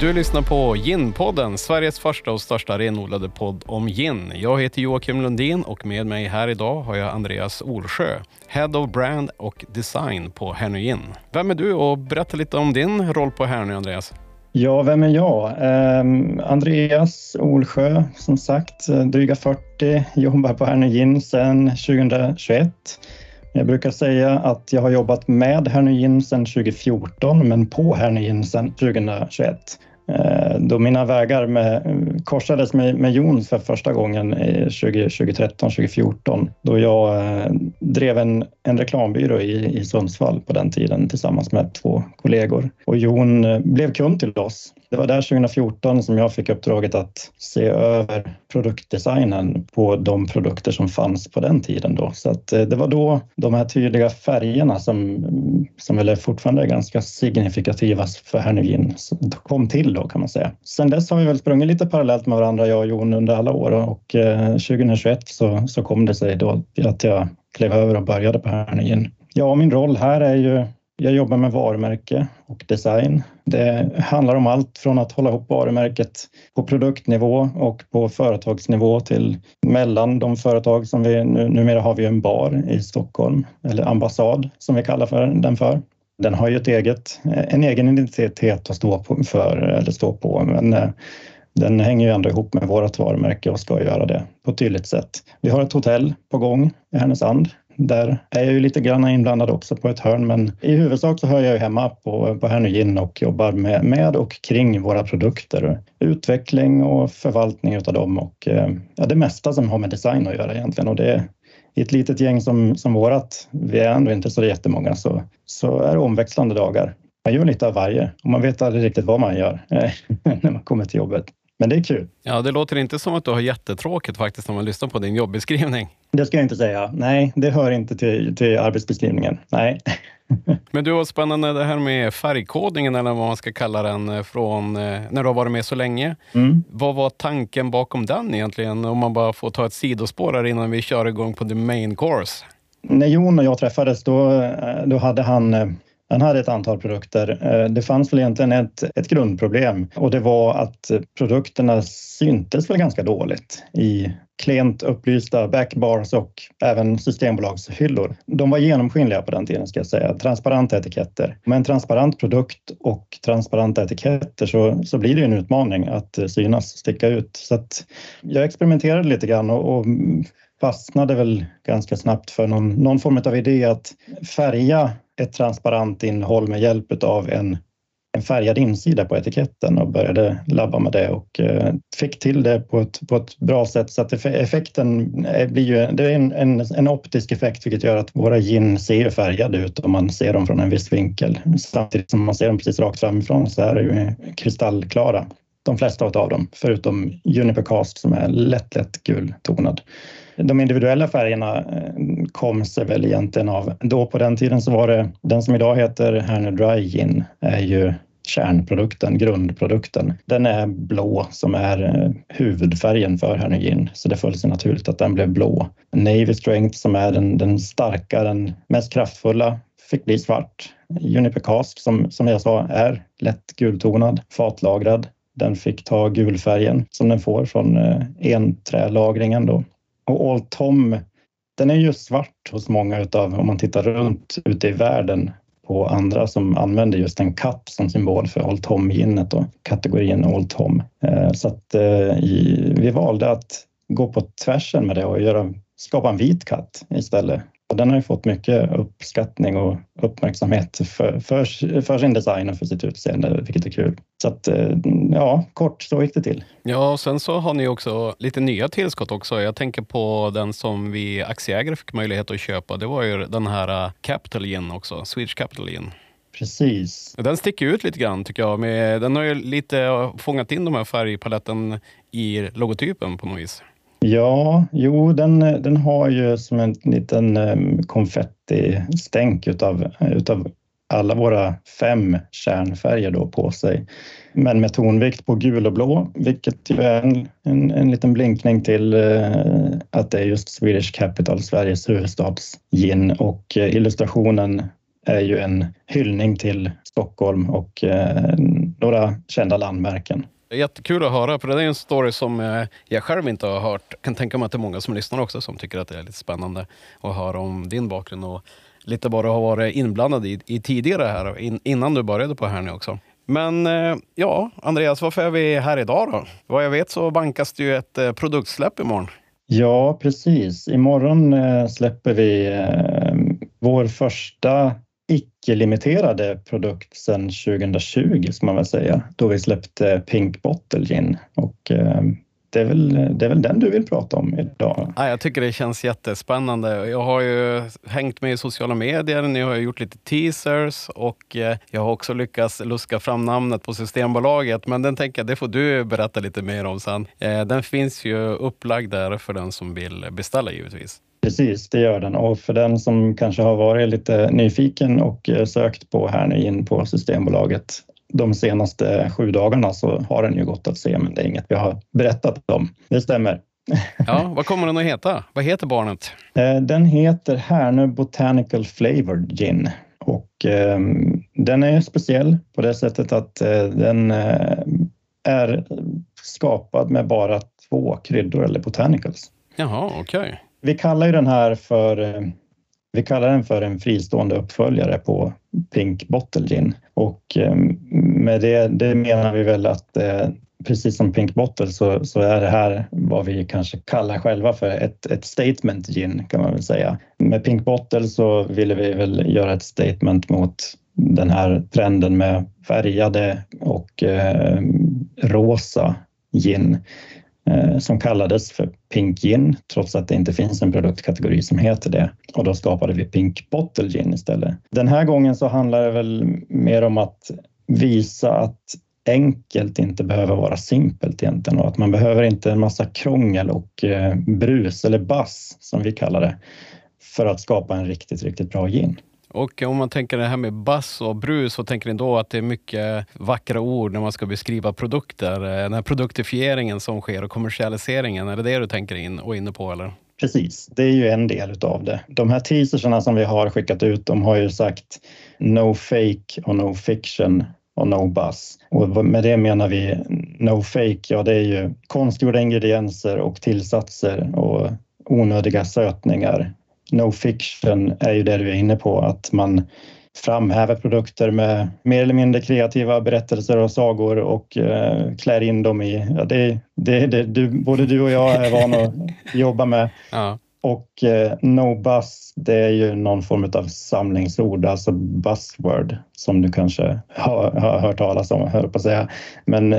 Du lyssnar på Gin-podden, Sveriges första och största renodlade podd om gin. Jag heter Joakim Lundin och med mig här idag har jag Andreas Orsjö, Head of Brand och Design på Härnö Gin. Vem är du och berätta lite om din roll på Härnö, Andreas. Ja, vem är jag? Eh, Andreas Olsjö, som sagt, dryga 40, jobbar på Härnö Gin sedan 2021. Jag brukar säga att jag har jobbat med Herny Gin sedan 2014, men på Herny Gin sedan 2021. Eh, då mina vägar med, korsades med, med Jon för första gången 2013, 2014 då jag eh, drev en, en reklambyrå i, i Sundsvall på den tiden tillsammans med två kollegor. Och Jon eh, blev kund till oss det var där 2014 som jag fick uppdraget att se över produktdesignen på de produkter som fanns på den tiden. Då. Så att det var då de här tydliga färgerna som, som väl är fortfarande ganska signifikativa för hernevin, kom till då kan man säga. Sen dess har vi väl sprungit lite parallellt med varandra jag och Jon under alla år och eh, 2021 så, så kom det sig då att jag klev över och började på Hernugin. Ja, min roll här är ju jag jobbar med varumärke och design. Det handlar om allt från att hålla ihop varumärket på produktnivå och på företagsnivå till mellan de företag som vi nu, numera har vi en bar i Stockholm eller ambassad som vi kallar för den för. Den har ju ett eget, eh, en egen identitet att stå på, för eller stå på, men eh, den hänger ju ändå ihop med vårt varumärke och ska göra det på ett tydligt sätt. Vi har ett hotell på gång i Härnösand där är jag ju lite grann inblandad också på ett hörn, men i huvudsak så hör jag ju hemma på, på Härnögin och jobbar med, med och kring våra produkter. Utveckling och förvaltning av dem och eh, ja, det mesta som har med design att göra egentligen. Och det, i ett litet gäng som, som vårat, vi är ändå inte så jättemånga, så, så är det omväxlande dagar. Man gör lite av varje och man vet aldrig riktigt vad man gör eh, när man kommer till jobbet. Men det är kul. Ja, det låter inte som att du har jättetråkigt faktiskt om man lyssnar på din jobbeskrivning. Det ska jag inte säga. Nej, det hör inte till, till arbetsbeskrivningen. Nej. Men du, var spännande det här med färgkodningen eller vad man ska kalla den eh, från eh, när du har varit med så länge. Mm. Vad var tanken bakom den egentligen? Om man bara får ta ett sidospår här innan vi kör igång på the main course. När Jon och jag träffades då, eh, då hade han han hade ett antal produkter. Eh, det fanns väl egentligen ett, ett grundproblem och det var att produkterna syntes väl ganska dåligt i klent upplysta backbars och även systembolagshyllor. De var genomskinliga på den tiden ska jag säga, transparenta etiketter. Med en transparent produkt och transparenta etiketter så, så blir det en utmaning att eh, synas, sticka ut. Så att jag experimenterade lite grann och, och fastnade väl ganska snabbt för någon, någon form av idé att färga ett transparent innehåll med hjälp av en, en färgad insida på etiketten och började labba med det och eh, fick till det på ett, på ett bra sätt så att effekten eh, blir ju det är en, en, en optisk effekt vilket gör att våra gin ser färgade ut om man ser dem från en viss vinkel. Samtidigt som man ser dem precis rakt framifrån så är det ju kristallklara de flesta av dem, förutom Juniper Cast som är lätt, lätt gultonad. De individuella färgerna eh, kom sig väl egentligen av, då på den tiden så var det, den som idag heter Hernö Dry Gin är ju kärnprodukten, grundprodukten. Den är blå som är eh, huvudfärgen för Hernö Gin, så det föll sig naturligt att den blev blå. Navy Strength som är den, den starka, den mest kraftfulla fick bli svart. Juniper Cask som, som jag sa är lätt gultonad, fatlagrad. Den fick ta gulfärgen som den får från eh, enträlagringen då. Och Old Tom, den är ju svart hos många utav, om man tittar runt ute i världen på andra som använder just en katt som symbol för Old Tom-ginnet och kategorin Old Tom. Eh, så att eh, vi valde att gå på tvärsen med det och göra, skapa en vit katt istället den har ju fått mycket uppskattning och uppmärksamhet för, för, för sin design och för sitt utseende, vilket är kul. Så att, eh, ja, kort så gick det till. Ja, och sen så har ni också lite nya tillskott också. Jag tänker på den som vi aktieägare fick möjlighet att köpa. Det var ju den här eh, Capital Gin också, Swedish Capital Gin. Precis. Den sticker ut lite grann tycker jag. den har ju lite fångat in de här färgpaletten i logotypen på något vis. Ja, jo, den, den har ju som en liten ehm, konfettistänk utav, utav alla våra fem kärnfärger då på sig. Men med tonvikt på gul och blå, vilket ju är en, en, en liten blinkning till eh, att det är just Swedish Capital, Sveriges huvudstads gin och eh, illustrationen är ju en hyllning till Stockholm och eh, några kända landmärken. Jättekul att höra, för det är en story som eh, jag själv inte har hört. Jag kan tänka mig att det är många som lyssnar också som tycker att det är lite spännande att höra om din bakgrund och lite vad du har varit inblandad i, i tidigare här, in, innan du började på Hernö också. Men eh, ja, Andreas, varför är vi här idag då? Vad jag vet så bankas det ju ett eh, produktsläpp imorgon. Ja, precis. Imorgon släpper vi vår första icke-limiterade produkt sedan 2020, ska man väl säga, då vi släppte Pink Bottle Gin. Och, eh, det är, väl, det är väl den du vill prata om idag? Ja, jag tycker det känns jättespännande. Jag har ju hängt med i sociala medier, ni har gjort lite teasers och eh, jag har också lyckats luska fram namnet på Systembolaget. Men den tänker jag, det får du berätta lite mer om sen. Eh, den finns ju upplagd där för den som vill beställa givetvis. Precis, det gör den. Och för den som kanske har varit lite nyfiken och eh, sökt på här nu in på Systembolaget de senaste sju dagarna så har den ju gått att se, men det är inget vi har berättat om. Det stämmer. Ja, vad kommer den att heta? Vad heter barnet? Eh, den heter Härnö Botanical Flavored Gin och eh, den är speciell på det sättet att eh, den eh, är skapad med bara två kryddor eller botanicals. Jaha, okej. Okay. Vi kallar ju den här för vi kallar den för en fristående uppföljare på Pink Bottle Gin och ehm, med det, det menar vi väl att eh, precis som Pink Bottle så, så, är det här vad vi kanske kallar själva för ett, ett statement gin kan man väl säga. Med Pink Bottle så ville vi väl göra ett statement mot den här trenden med färgade och eh, rosa gin. Eh, som kallades för Pink Gin trots att det inte finns en produktkategori som heter det. Och då skapade vi Pink Bottle Gin istället. Den här gången så handlar det väl mer om att visa att enkelt inte behöver vara simpelt egentligen och att man behöver inte en massa krångel och eh, brus eller bass som vi kallar det för att skapa en riktigt, riktigt bra gin. Och om man tänker det här med bass och brus, så tänker ni då att det är mycket vackra ord när man ska beskriva produkter? Eh, den här produktifieringen som sker och kommersialiseringen, är det det du tänker in och inne på eller? Precis, det är ju en del utav det. De här teaserserna som vi har skickat ut, de har ju sagt no fake och no fiction och no buzz. Och med det menar vi no fake, ja det är ju konstgjorda ingredienser och tillsatser och onödiga sötningar no fiction är ju det du är inne på, att man framhäver produkter med mer eller mindre kreativa berättelser och sagor och eh, klär in dem i... Ja, det, det, det du, både du och jag är vana att jobba med. Ja. Och eh, no buzz, det är ju någon form av samlingsord, alltså buzzword som du kanske har, har hört talas om, hör på att säga. Men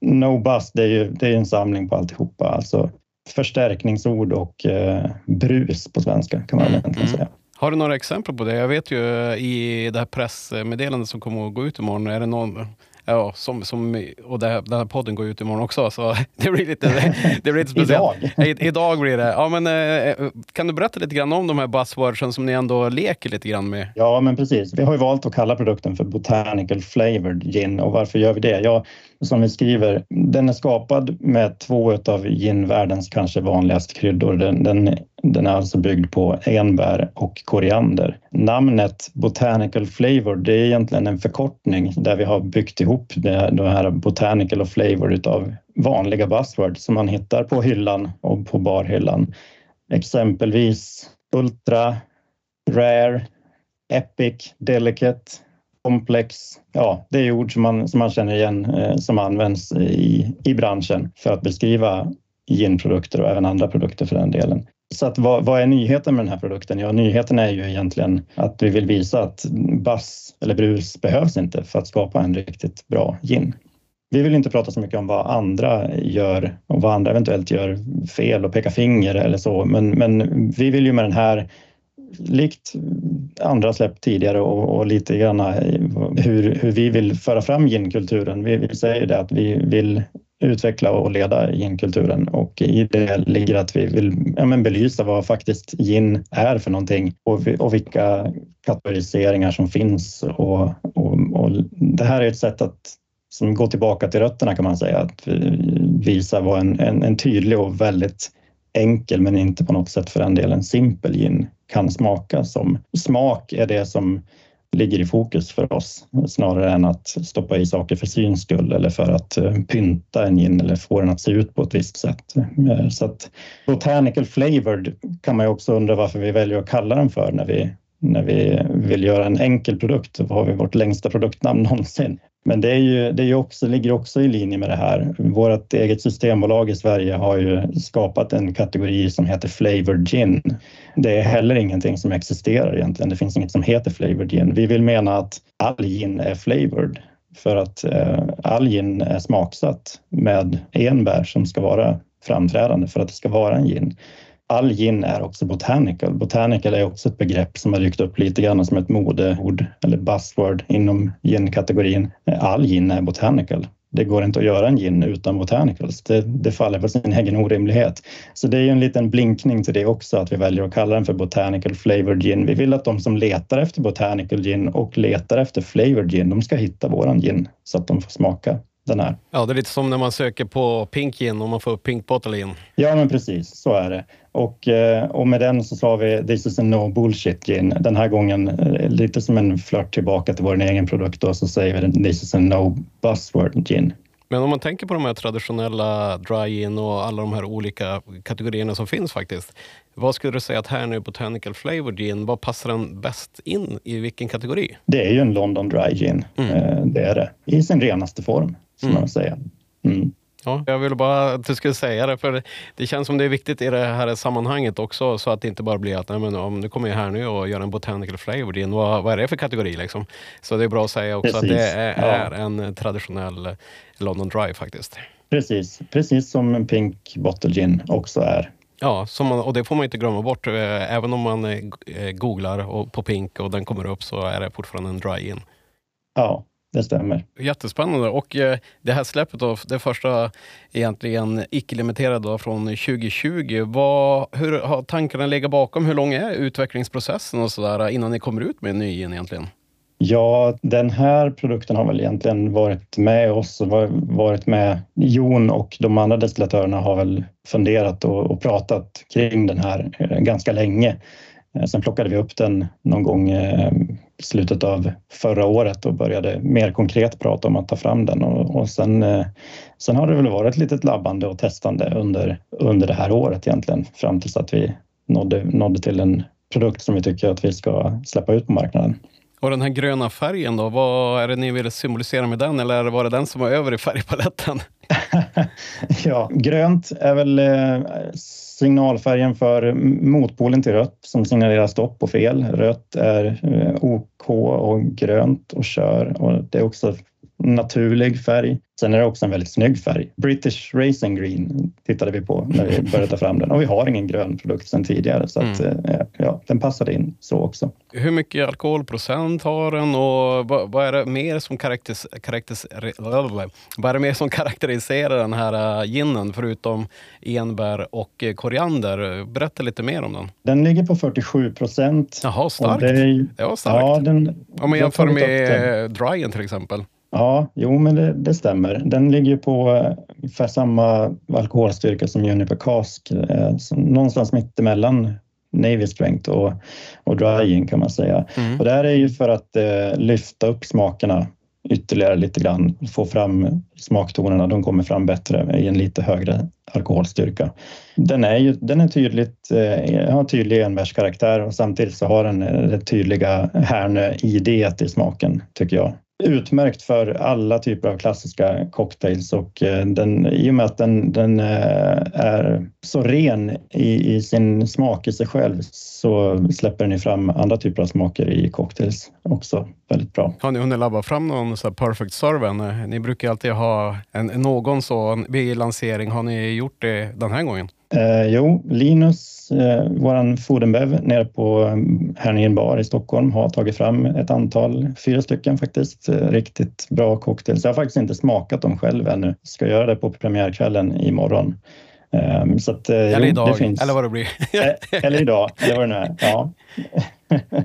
no buzz, det är ju det är en samling på alltihopa, alltså förstärkningsord och eh, brus på svenska kan man mm. egentligen säga. Har du några exempel på det? Jag vet ju i det här pressmeddelandet som kommer att gå ut imorgon, är det någon Ja, som, som, och det här, den här podden går ut imorgon också, så det blir lite, det blir lite speciellt. idag. idag blir det. Ja, men, eh, kan du berätta lite grann om de här buzzwordsen som ni ändå leker lite grann med? Ja, men precis. Vi har ju valt att kalla produkten för Botanical Flavored Gin och varför gör vi det? Ja, som vi skriver, den är skapad med två av ginvärldens kanske vanligaste kryddor. Den, den, den är alltså byggd på enbär och koriander. Namnet Botanical Flavor, det är egentligen en förkortning där vi har byggt ihop det, det här Botanical och Flavor utav vanliga buzzwords som man hittar på hyllan och på barhyllan. Exempelvis Ultra, Rare, Epic, Delicate, komplex. Ja, det är ord som man, som man känner igen eh, som används i, i branschen för att beskriva ginprodukter och även andra produkter för den delen. Så att vad, vad, är nyheten med den här produkten? Ja, nyheten är ju egentligen att vi vill visa att bass eller brus behövs inte för att skapa en riktigt bra gin. Vi vill inte prata så mycket om vad andra gör och vad andra eventuellt gör fel och peka finger eller så, men, men vi vill ju med den här likt andra släpp tidigare och, och lite grann hur, hur vi vill föra fram ginkulturen. Vi, vi säger det att vi vill utveckla och leda ginkulturen och i det ligger att vi vill ja, men belysa vad faktiskt gin är för någonting och, och vilka kategoriseringar som finns. Och, och, och det här är ett sätt att som går tillbaka till rötterna kan man säga, att visa vad en, en, en tydlig och väldigt enkel men inte på något sätt för den delen simpel gin kan smaka som. Smak är det som ligger i fokus för oss snarare än att stoppa i saker för syns skull eller för att eh, pynta en gin eller få den att se ut på ett visst sätt. Eh, så att botanical flavored kan man ju också undra varför vi väljer att kalla den för när vi när vi vill göra en enkel produkt Då har vi vårt längsta produktnamn någonsin. Men det, är ju, det är också, ligger också i linje med det här. Vårt eget systembolag i Sverige har ju skapat en kategori som heter Flavored Gin. Det är heller ingenting som existerar egentligen. Det finns inget som heter Flavored Gin. Vi vill mena att all gin är flavored för att eh, all gin är smaksatt med enbär som ska vara framträdande för att det ska vara en gin all gin är också botanical. Botanical är också ett begrepp som har dykt upp lite grann som ett modeord eller buzzword inom gin-kategorin. All gin är botanical. Det går inte att göra en gin utan botanicals. Det, det faller på sin egen orimlighet. Så det är ju en liten blinkning till det också, att vi väljer att kalla den för botanical flavored gin. Vi vill att de som letar efter botanical gin och letar efter flavored gin, de ska hitta våran gin så att de får smaka den här. Ja, det är lite som när man söker på Pink Gin och man får upp Pink Bottle Gin. Ja, men precis så är det. Och, eh, och med den så sa vi This is a no bullshit gin. Den här gången eh, lite som en flört tillbaka till vår egen produkt då, så säger vi This is a no buzzword gin. Men om man tänker på de här traditionella dry gin och alla de här olika kategorierna som finns faktiskt. Vad skulle du säga att här nu Botanical Flavored Gin, vad passar den bäst in i vilken kategori? Det är ju en London Dry Gin, mm. Eh, det är det. I sin renaste form, mm. man säga. Mm. Ja, jag ville bara att du skulle säga det, för det känns som det är viktigt i det här sammanhanget också, så att det inte bara blir att nej, men, om du kommer här nu och gör en botanical flavor din, vad, vad är det för kategori? Liksom? Så det är bra att säga också Precis. att det är, är ja. en traditionell London Dry faktiskt. Precis, Precis som en Pink Bottle Gin också är. Ja, man, och det får man inte glömma bort. Eh, även om man eh, googlar på Pink och den kommer upp så är det fortfarande en dry gin. Ja, det stämmer. Jättespännande. Och eh, det här släppet, då, det första egentligen icke-limiterade från 2020. Vad, hur har tankarna legat bakom? Hur lång är utvecklingsprocessen och så där, innan ni kommer ut med en ny gin egentligen? Ja, den här produkten har väl egentligen varit med oss och varit med Jon och de andra destillatörerna har väl funderat och, och pratat kring den här eh, ganska länge. Eh, sen plockade vi upp den någon gång slutet av förra året och började mer konkret prata om att ta fram den. Och, och sen, eh, sen har det väl varit ett litet labbande och testande under, under det här året egentligen fram tills att vi nådde, nådde till en produkt som vi tycker att vi ska släppa ut på marknaden. Och den här gröna färgen då, vad är det ni vill symbolisera med den eller var det den som var över i färgpaletten? ja, grönt är väl signalfärgen för motpolen till rött som signalerar stopp och fel. Rött är eh, OK och grönt och kör och det är också naturlig färg. Sen är det också en väldigt snygg färg. British Racing Green tittade vi på när vi började ta fram den och vi har ingen grön produkt sedan tidigare så att, mm. Eh, ja, den passade in så också. Hur mycket alkoholprocent har den och vad, vad är det mer som karaktäris, karaktäris, vad är det mer som karaktäriserar den här eh, ginen förutom enbär och eh, koriander? Berätta lite mer om den. Den ligger på 47 procent. Jaha, starkt. Det, det var starkt. Ja, den, Om man jämför med dryen till exempel. Ja, jo, men det, det, stämmer. Den ligger på eh, ungefär samma alkoholstyrka som Juniper Cask, eh, någonstans mittemellan Navy Strength och, och Drying kan man säga. Mm. Och det här är ju för att eh, lyfta upp smakerna ytterligare lite grann, få fram smaktonerna. De kommer fram bättre i en lite högre alkoholstyrka. Den är, ju, den är tydligt, eh, har tydlig enbärskaraktär och samtidigt så har den det tydliga Härnö-idet i smaken, tycker jag utmärkt för alla typer av klassiska cocktails och eh, den, i och med att den, den eh, är så ren i, i, sin smak i sig själv så släpper den fram andra typer av smaker i cocktails också väldigt bra. Har ni hunnit labba fram någon så perfect serve eh, Ni brukar alltid ha en, någon sån vid lansering. Har ni gjort det den här gången? Eh, jo, Linus, eh, vår food nere på eh, Härningen bar i Stockholm har tagit fram ett antal, fyra stycken faktiskt, eh, riktigt bra cocktails. Jag har faktiskt inte smakat dem själv ännu. Ska göra det på premiärkvällen imorgon. Eh, så att, eh, eller idag, det finns. eller vad det blir. Eh, eller idag, eller vad det nu är. Ja.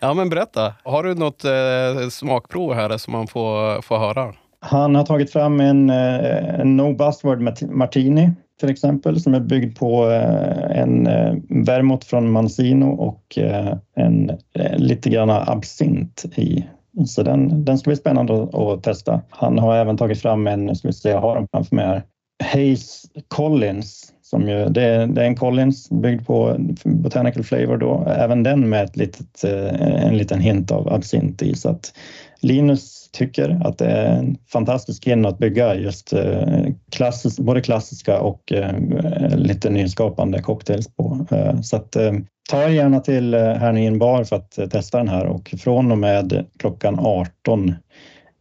ja, men berätta. Har du något eh, smakprov här som man får, får höra? Han har tagit fram en, en No Buzzword Martini till exempel som är byggd på eh, en eh, vermouth från Mancino och eh, en lite grann absint i. Så den, den ska bli spännande att, att, testa. Han har även tagit fram en, ska vi se, jag har den framför mig här, Hayes Collins som ju, det, är, det är en Collins byggd på Botanical Flavor då, även den med ett litet, en liten hint av absint i. Så att Linus tycker att det är en fantastisk gin att bygga just eh, klassisk, både klassiska och eh, lite nyskapande cocktails på. Eh, så att, ta gärna till Herningen bar för att testa den här och från och med klockan 18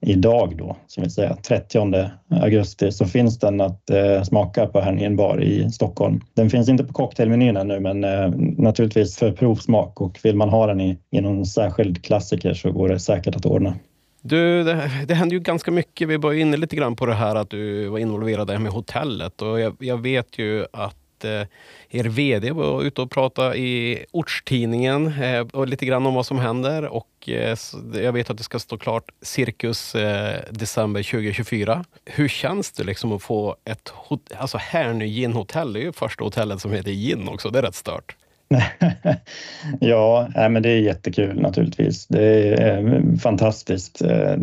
idag då, som vi säger 30 augusti, så finns den att eh, smaka på Herningen bar i Stockholm. Den finns inte på cocktailmenyn ännu, men eh, naturligtvis för provsmak och vill man ha den i, i någon särskild klassiker så går det säkert att ordna. Du, det, det händer ju ganska mycket. Vi var inne lite grann på det här att du var involverad med hotellet och jag, jag vet ju att eh, er VD var ute och pratade i ortstidningen eh, och lite grann om vad som händer. Och eh, jag vet att det ska stå klart cirkus eh, december 2024. Hur känns det liksom att få ett alltså Härny Gin Hotel? Det är ju första hotellet som heter Gin också. Det är rätt stört. ja, men det är jättekul naturligtvis. Det är eh, fantastiskt. Eh,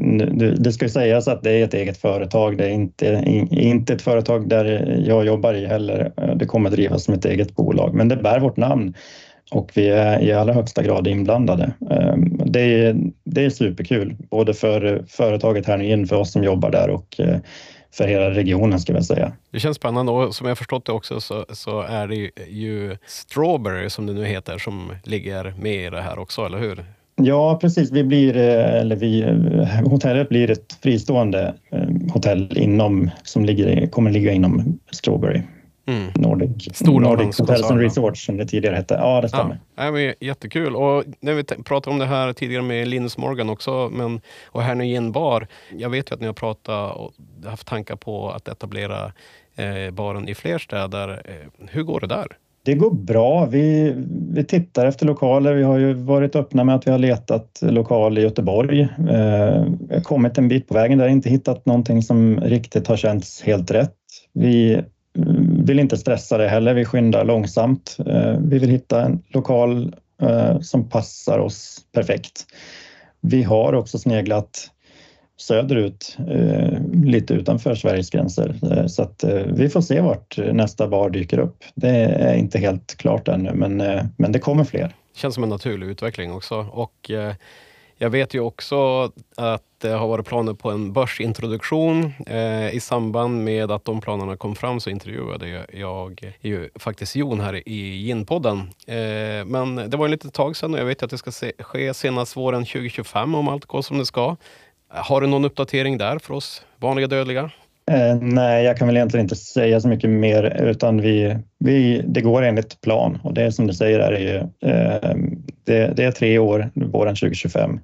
det ska sägas att det är ett eget företag. Det är inte, inte ett företag där jag jobbar i heller. Eh, det kommer drivas som ett eget bolag, men det bär vårt namn och vi är i allra högsta grad inblandade. Ehm, det är, det är superkul, både för företaget här in för oss som jobbar där och för hela regionen ska jag säga. Det känns spännande och som jag förstått det också så, så är det ju Strawberry som det nu heter som ligger med i det här också, eller hur? Ja, precis. Vi blir, eh, eller vi, eh, hotellet blir ett fristående eh, hotell inom, som ligger, kommer ligga inom Strawberry. Mm. Nordic, Nordic Hotels and Resorts som det tidigare hette. Ja, det stämmer. Ja, men jättekul. Och när vi pratade om det här tidigare med Linus Morgan också men, och Hernöjen bar. Jag vet ju att ni har pratat och haft tankar på att etablera eh, baren i fler städer. Eh, hur går det där? Det går bra. Vi, vi tittar efter lokaler. Vi har ju varit öppna med att vi har letat lokal i Göteborg. Eh, kommit en bit på vägen där, inte hittat någonting som riktigt har känts helt rätt. Vi vill inte stressa det heller. Vi skyndar långsamt. Eh, vi vill hitta en lokal eh, som passar oss perfekt. Vi har också sneglat söderut, eh, lite utanför Sveriges gränser. Så att vi får se vart nästa bar dyker upp. Det är inte helt klart ännu, men, men det kommer fler. Känns som en naturlig utveckling också. Och jag vet ju också att det har varit planer på en börsintroduktion. Eh, I samband med att de planerna kom fram så intervjuade jag ju faktiskt Jon här i Ginpodden. Eh, men det var en litet tag sedan och jag vet att det ska se, ske senast våren 2025 om allt går som det ska. Har du någon uppdatering där för oss vanliga dödliga? Eh, nej, jag kan väl egentligen inte säga så mycket mer utan vi, vi, det går enligt plan och det som du säger är ju, eh, det, det, är tre år, våren 2025.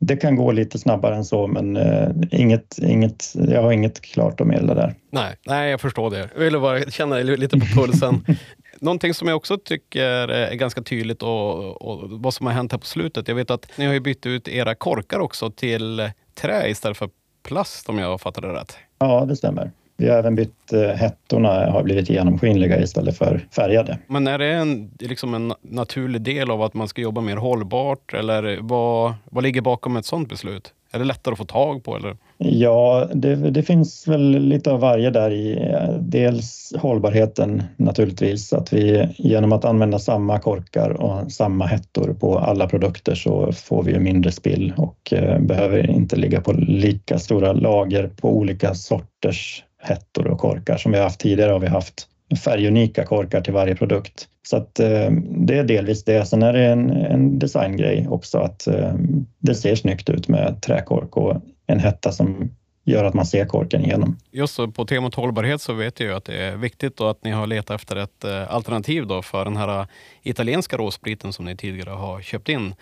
Det kan gå lite snabbare än så, men eh, inget, inget, jag har inget klart att meddela där. Nej, nej, jag förstår det. Jag ville bara känna lite på pulsen. Någonting som jag också tycker är ganska tydligt och, och, vad som har hänt här på slutet. Jag vet att ni har bytt ut era korkar också till trä istället för plast om jag fattar det rätt. Ja, det stämmer. Vi har även bytt eh, hettorna, har blivit genomskinliga istället för färgade. Men är det en, liksom en naturlig del av att man ska jobba mer hållbart eller vad, vad ligger bakom ett sådant beslut? Är det lättare att få tag på? Eller? Ja, det, det, finns väl lite av varje där i. Dels hållbarheten naturligtvis, att vi genom att använda samma korkar och samma hettor på alla produkter så får vi mindre spill och eh, behöver inte ligga på lika stora lager på olika sorters hettor och korkar. Som vi har haft tidigare har vi haft färgunika korkar till varje produkt. Så att, eh, det är delvis det. Sen är det en, en designgrej också att eh, det ser snyggt ut med träkork och en hetta som gör att man ser korken igenom. Just så, på temat hållbarhet så vet jag ju att det är viktigt och att ni har letat efter ett eh, alternativ då för den här italienska råspriten som ni tidigare har köpt in.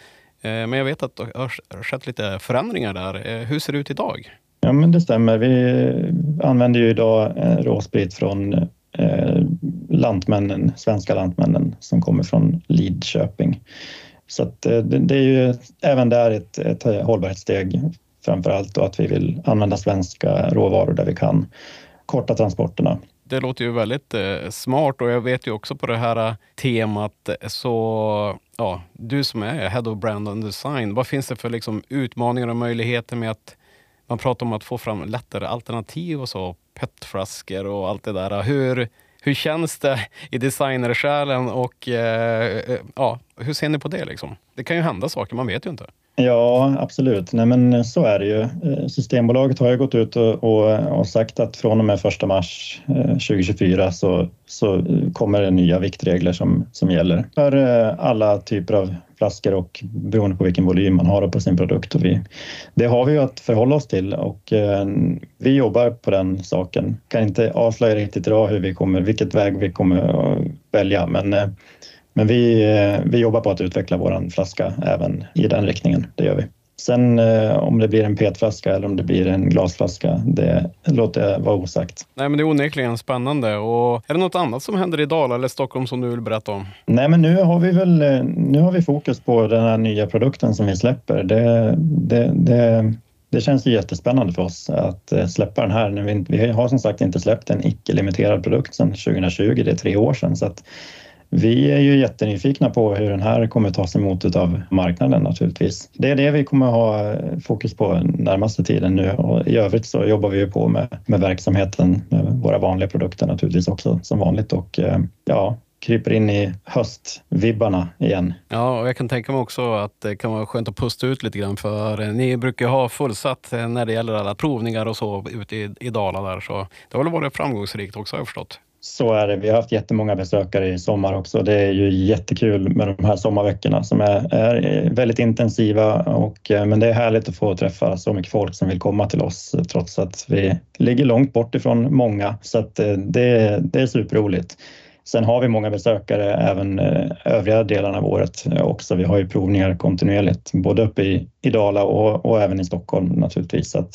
Men jag vet att det har skett lite förändringar där. Hur ser det ut idag? Ja, men det stämmer. Vi använder ju idag råsprit från eh, lantmännen, svenska lantmännen som kommer från Lidköping. Så att, eh, det, det, är ju även där ett, ett hållbarhetssteg framför allt och att vi vill använda svenska råvaror där vi kan korta transporterna. Det låter ju väldigt eh, smart och jag vet ju också på det här eh, temat så ja, du som är Head of Brand and Design, vad finns det för liksom, utmaningar och möjligheter med att man pratar om att få fram lättare alternativ och så, petflaskor och allt det där. Hur, hur känns det i designersjälen och eh, eh, ja, hur ser ni på det? Liksom? Det kan ju hända saker, man vet ju inte. Ja, absolut. Nej, men så är det ju. Eh, Systembolaget har ju gått ut och, och, och sagt att från och med 1 mars eh, 2024 så, så kommer det nya viktregler som, som gäller för eh, alla typer av flaskor och beroende på vilken volym man har på sin produkt. Och vi, det har vi ju att förhålla oss till och eh, vi jobbar på den saken. Kan inte avslöja riktigt idag hur vi kommer, vilket väg vi kommer att välja, men eh, men vi, eh, vi jobbar på att utveckla vår flaska även i den riktningen. Det gör vi. Sen eh, om det blir en petflaska eller om det blir en glasflaska, det låter jag vara osagt. Nej, men det är onekligen spännande. Och är det något annat som händer i Dala eller Stockholm som du vill berätta om? Nej, men nu har vi väl eh, nu har vi fokus på den här nya produkten som vi släpper. Det, det, det, det känns ju jättespännande för oss att släppa den här. Vi, vi har som sagt inte släppt en icke-limiterad produkt sedan 2020, det är tre år sedan. Så att vi är ju jättenyfikna på hur den här kommer tas emot av marknaden naturligtvis. Det är det vi kommer ha eh, fokus på närmaste tiden nu och i övrigt så jobbar vi ju på med, med verksamheten, med våra vanliga produkter naturligtvis också som vanligt och eh, ja, kryper in i höstvibbarna igen. Ja, och jag kan tänka mig också att det kan vara skönt att pusta ut lite grann för eh, ni brukar ha fullsatt när det gäller alla provningar och så ute i, i Dala där så det har väl varit framgångsrikt också har jag förstått. Så är det. Vi har haft jättemånga besökare i sommar också. Det är ju jättekul med de här sommarveckorna som är, är väldigt intensiva. Och, eh, men det är härligt att få träffa så mycket folk som vill komma till oss eh, trots att vi ligger långt bort ifrån många. Så att eh, det, det är superroligt. Sen har vi många besökare även eh, övriga delarna av året eh, också. Vi har ju provningar kontinuerligt, både uppe i, i Dala och, och även i Stockholm naturligtvis. Så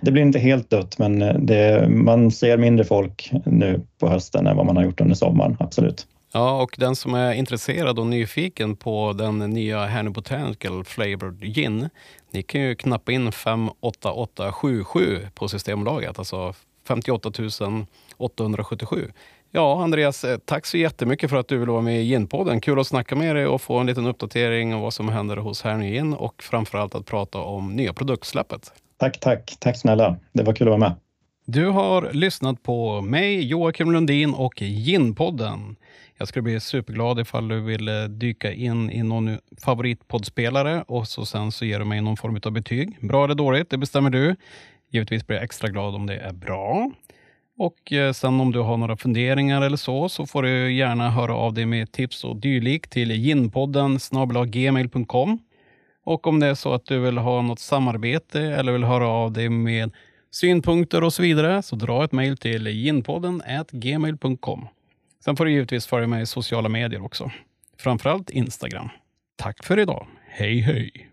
det blir inte helt dött, men eh, det, man ser mindre folk nu på hösten än vad man har gjort under sommaren, absolut. Ja, och den som är intresserad och nyfiken på den nya Hanny Botanical Flavored Gin, ni kan ju knappa in 58877 på Systembolaget, alltså 58 877. Ja, Andreas, eh, tack så jättemycket för att du vill vara med i Ginpodden. Kul att snacka med dig och få en liten uppdatering om vad som händer hos Herny Gin och framförallt att prata om nya produktsläppet. Tack, tack. Tack snälla. Det var kul att vara med. Du har lyssnat på mig, Joakim Lundin och Ginpodden. Jag skulle bli superglad ifall du vill eh, dyka in i någon favoritpoddspelare och så sen så ger du mig någon form av betyg. Bra eller dåligt, det bestämmer du. Givetvis blir jag extra glad om det är bra. Och eh, sen om du har några funderingar eller så, så får du gärna höra av dig med tips och dylikt till ginpodden gmail.com. Och om det är så att du vill ha något samarbete eller vill höra av dig med synpunkter och så vidare, så dra ett mejl till ginpodden gmail.com. Sen får du givetvis följa mig i sociala medier också. Framförallt Instagram. Tack för idag. Hej hej!